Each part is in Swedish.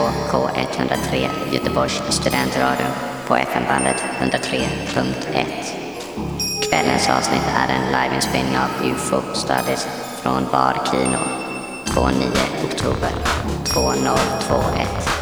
på K103 Göteborgs studentradio på FM-bandet 103.1. Kvällens avsnitt är en liveinspelning av UFO Studies från Bar Kino 29 oktober 2021.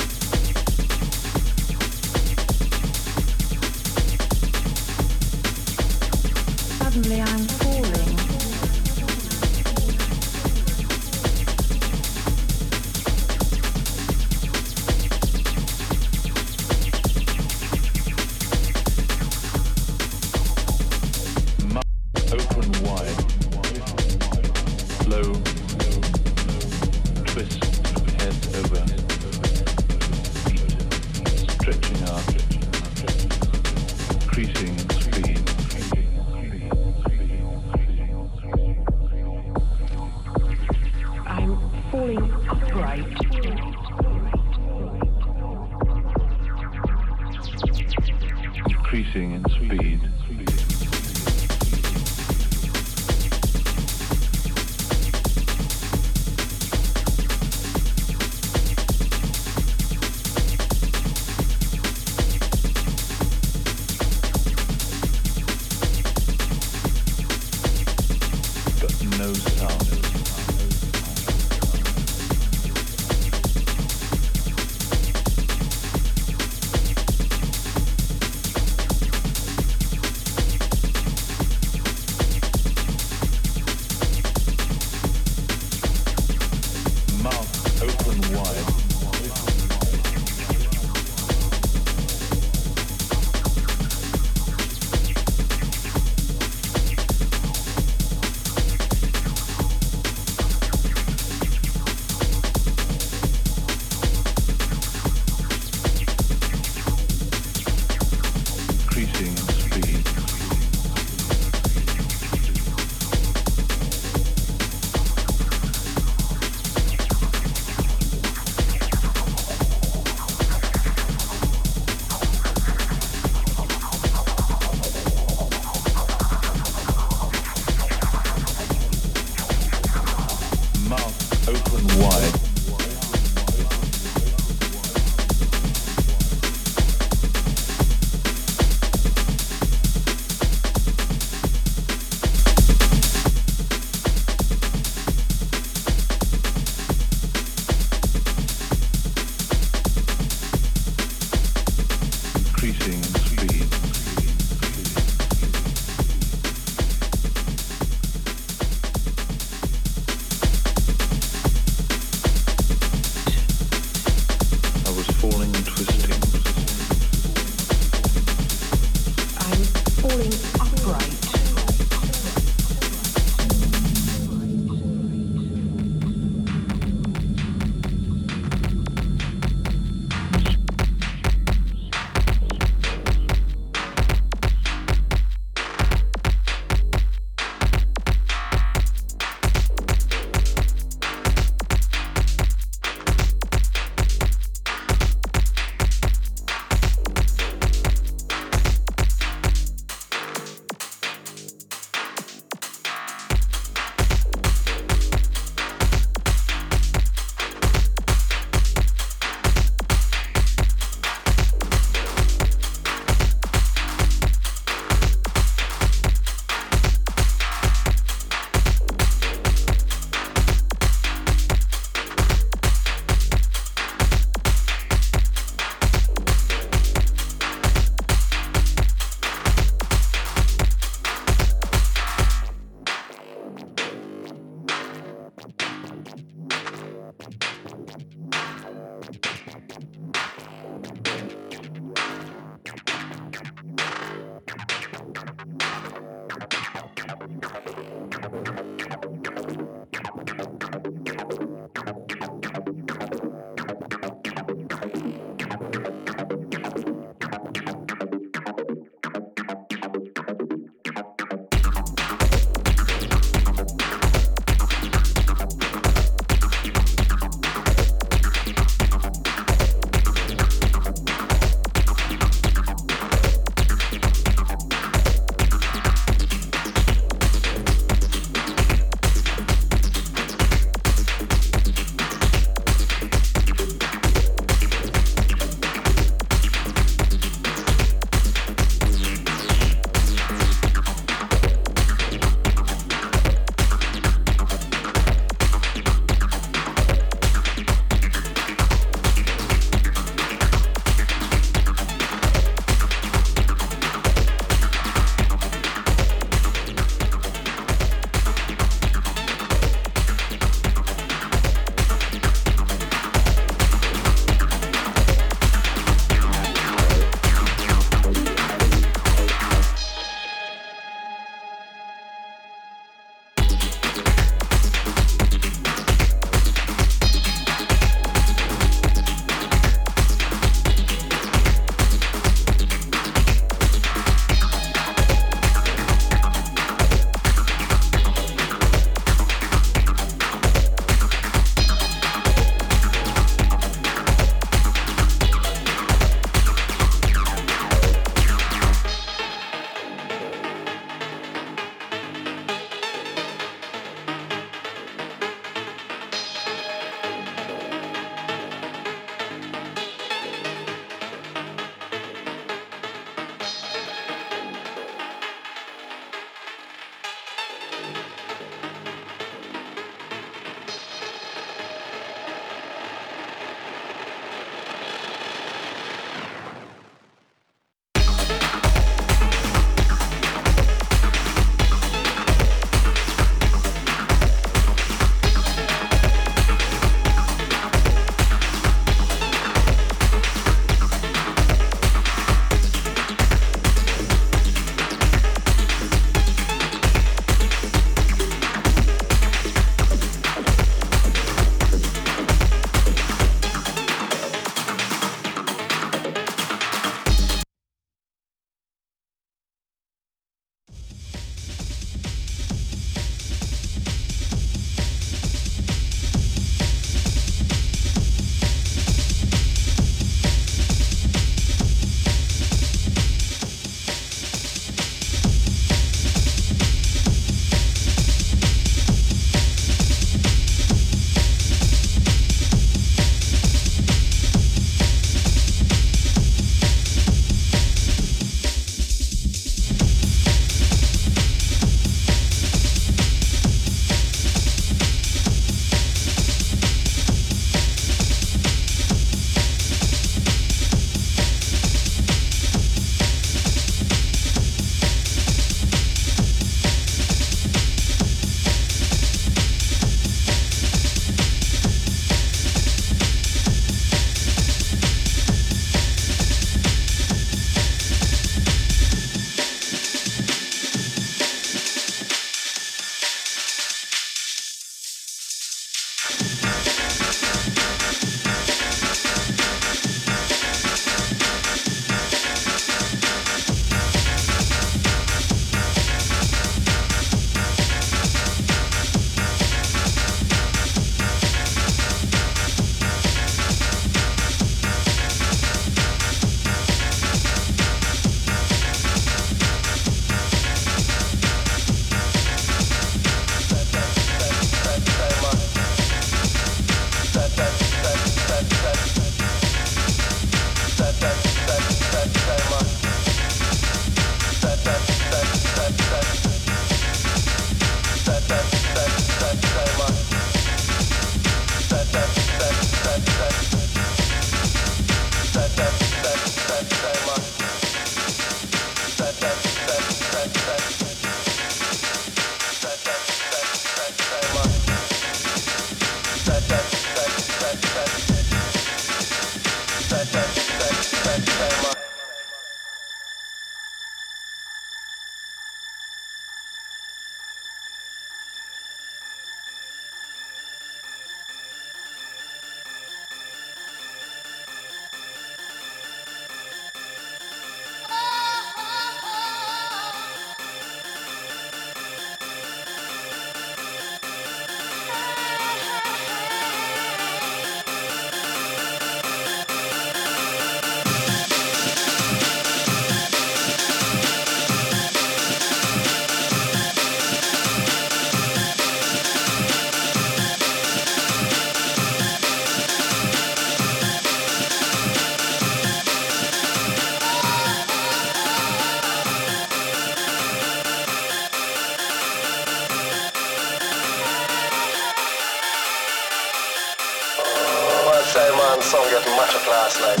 Gaslight.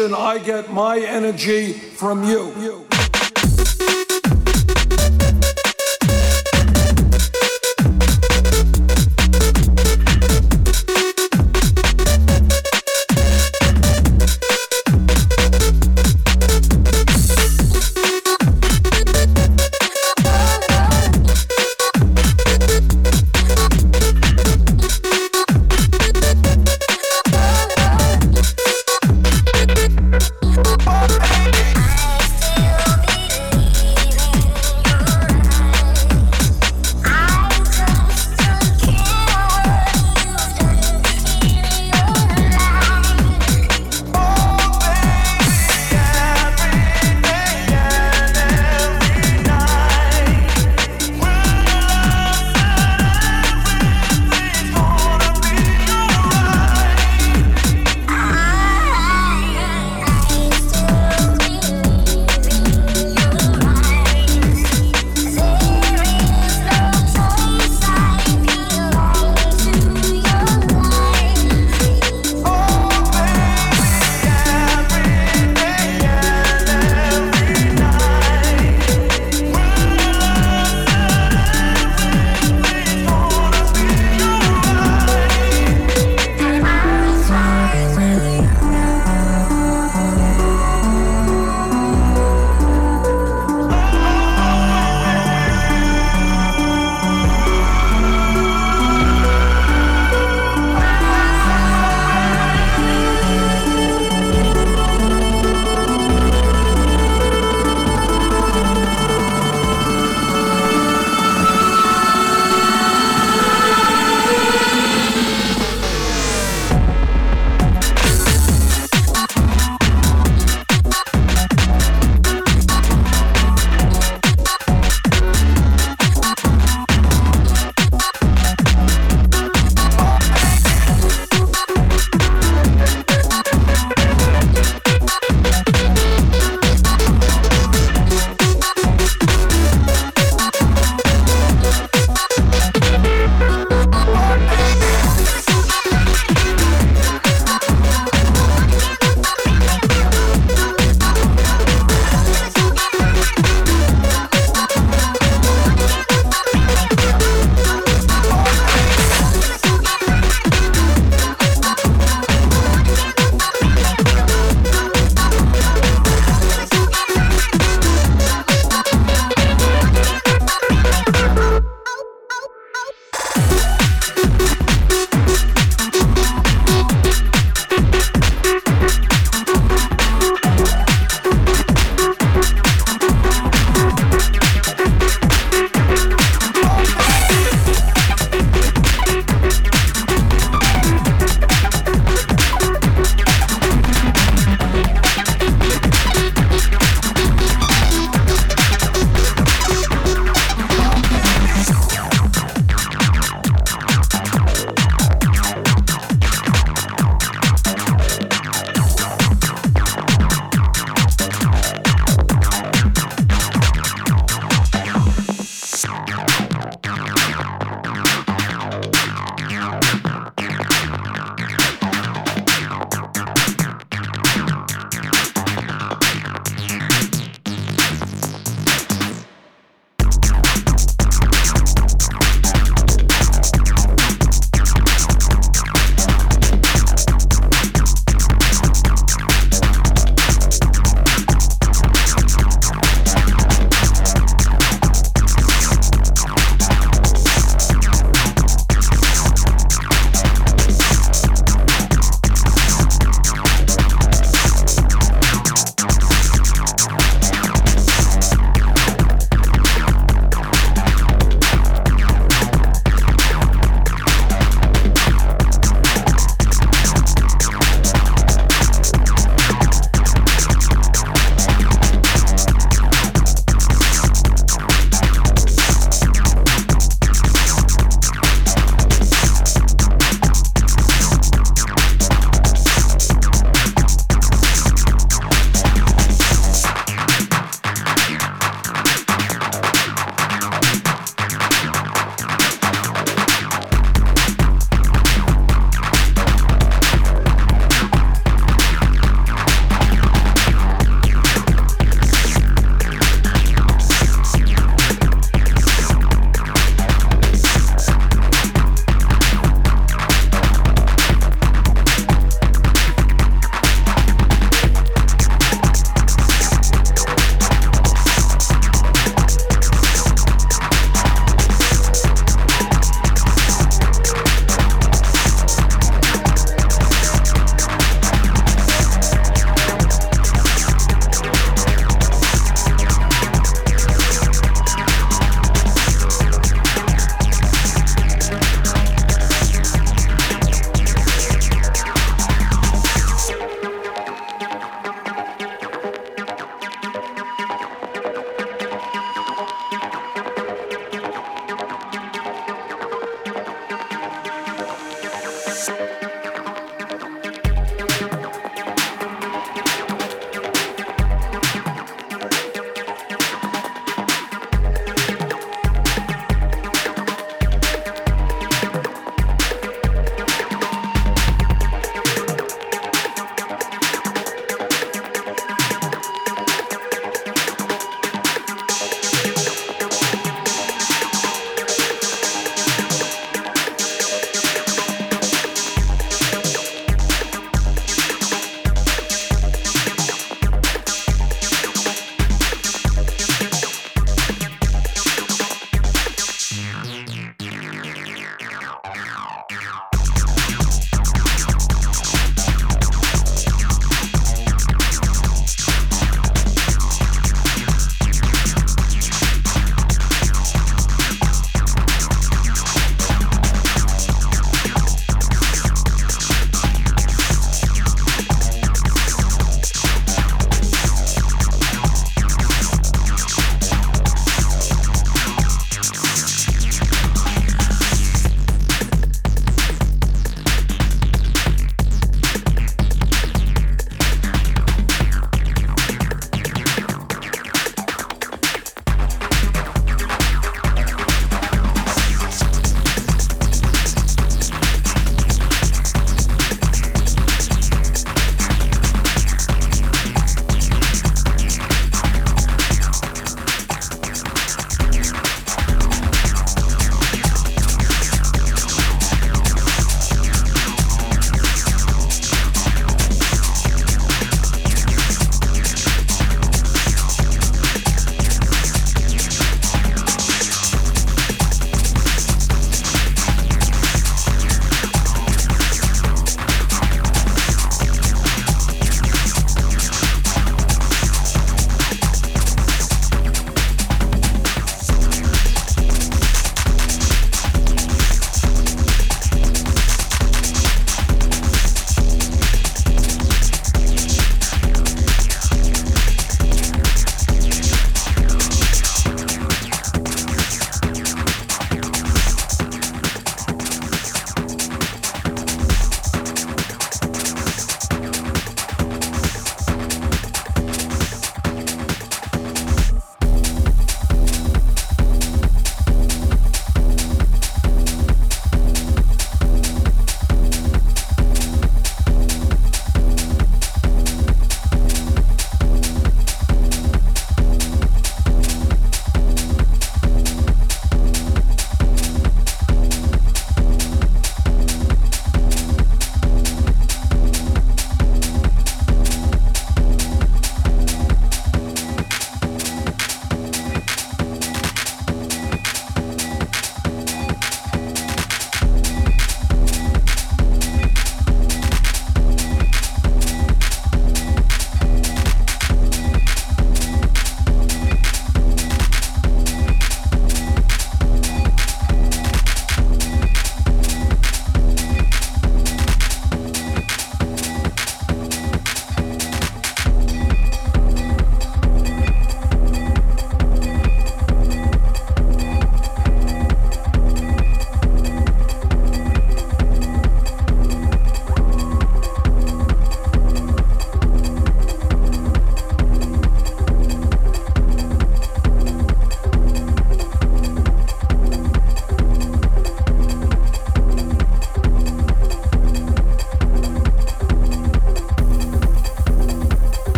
Inspiration, I get my energy from you.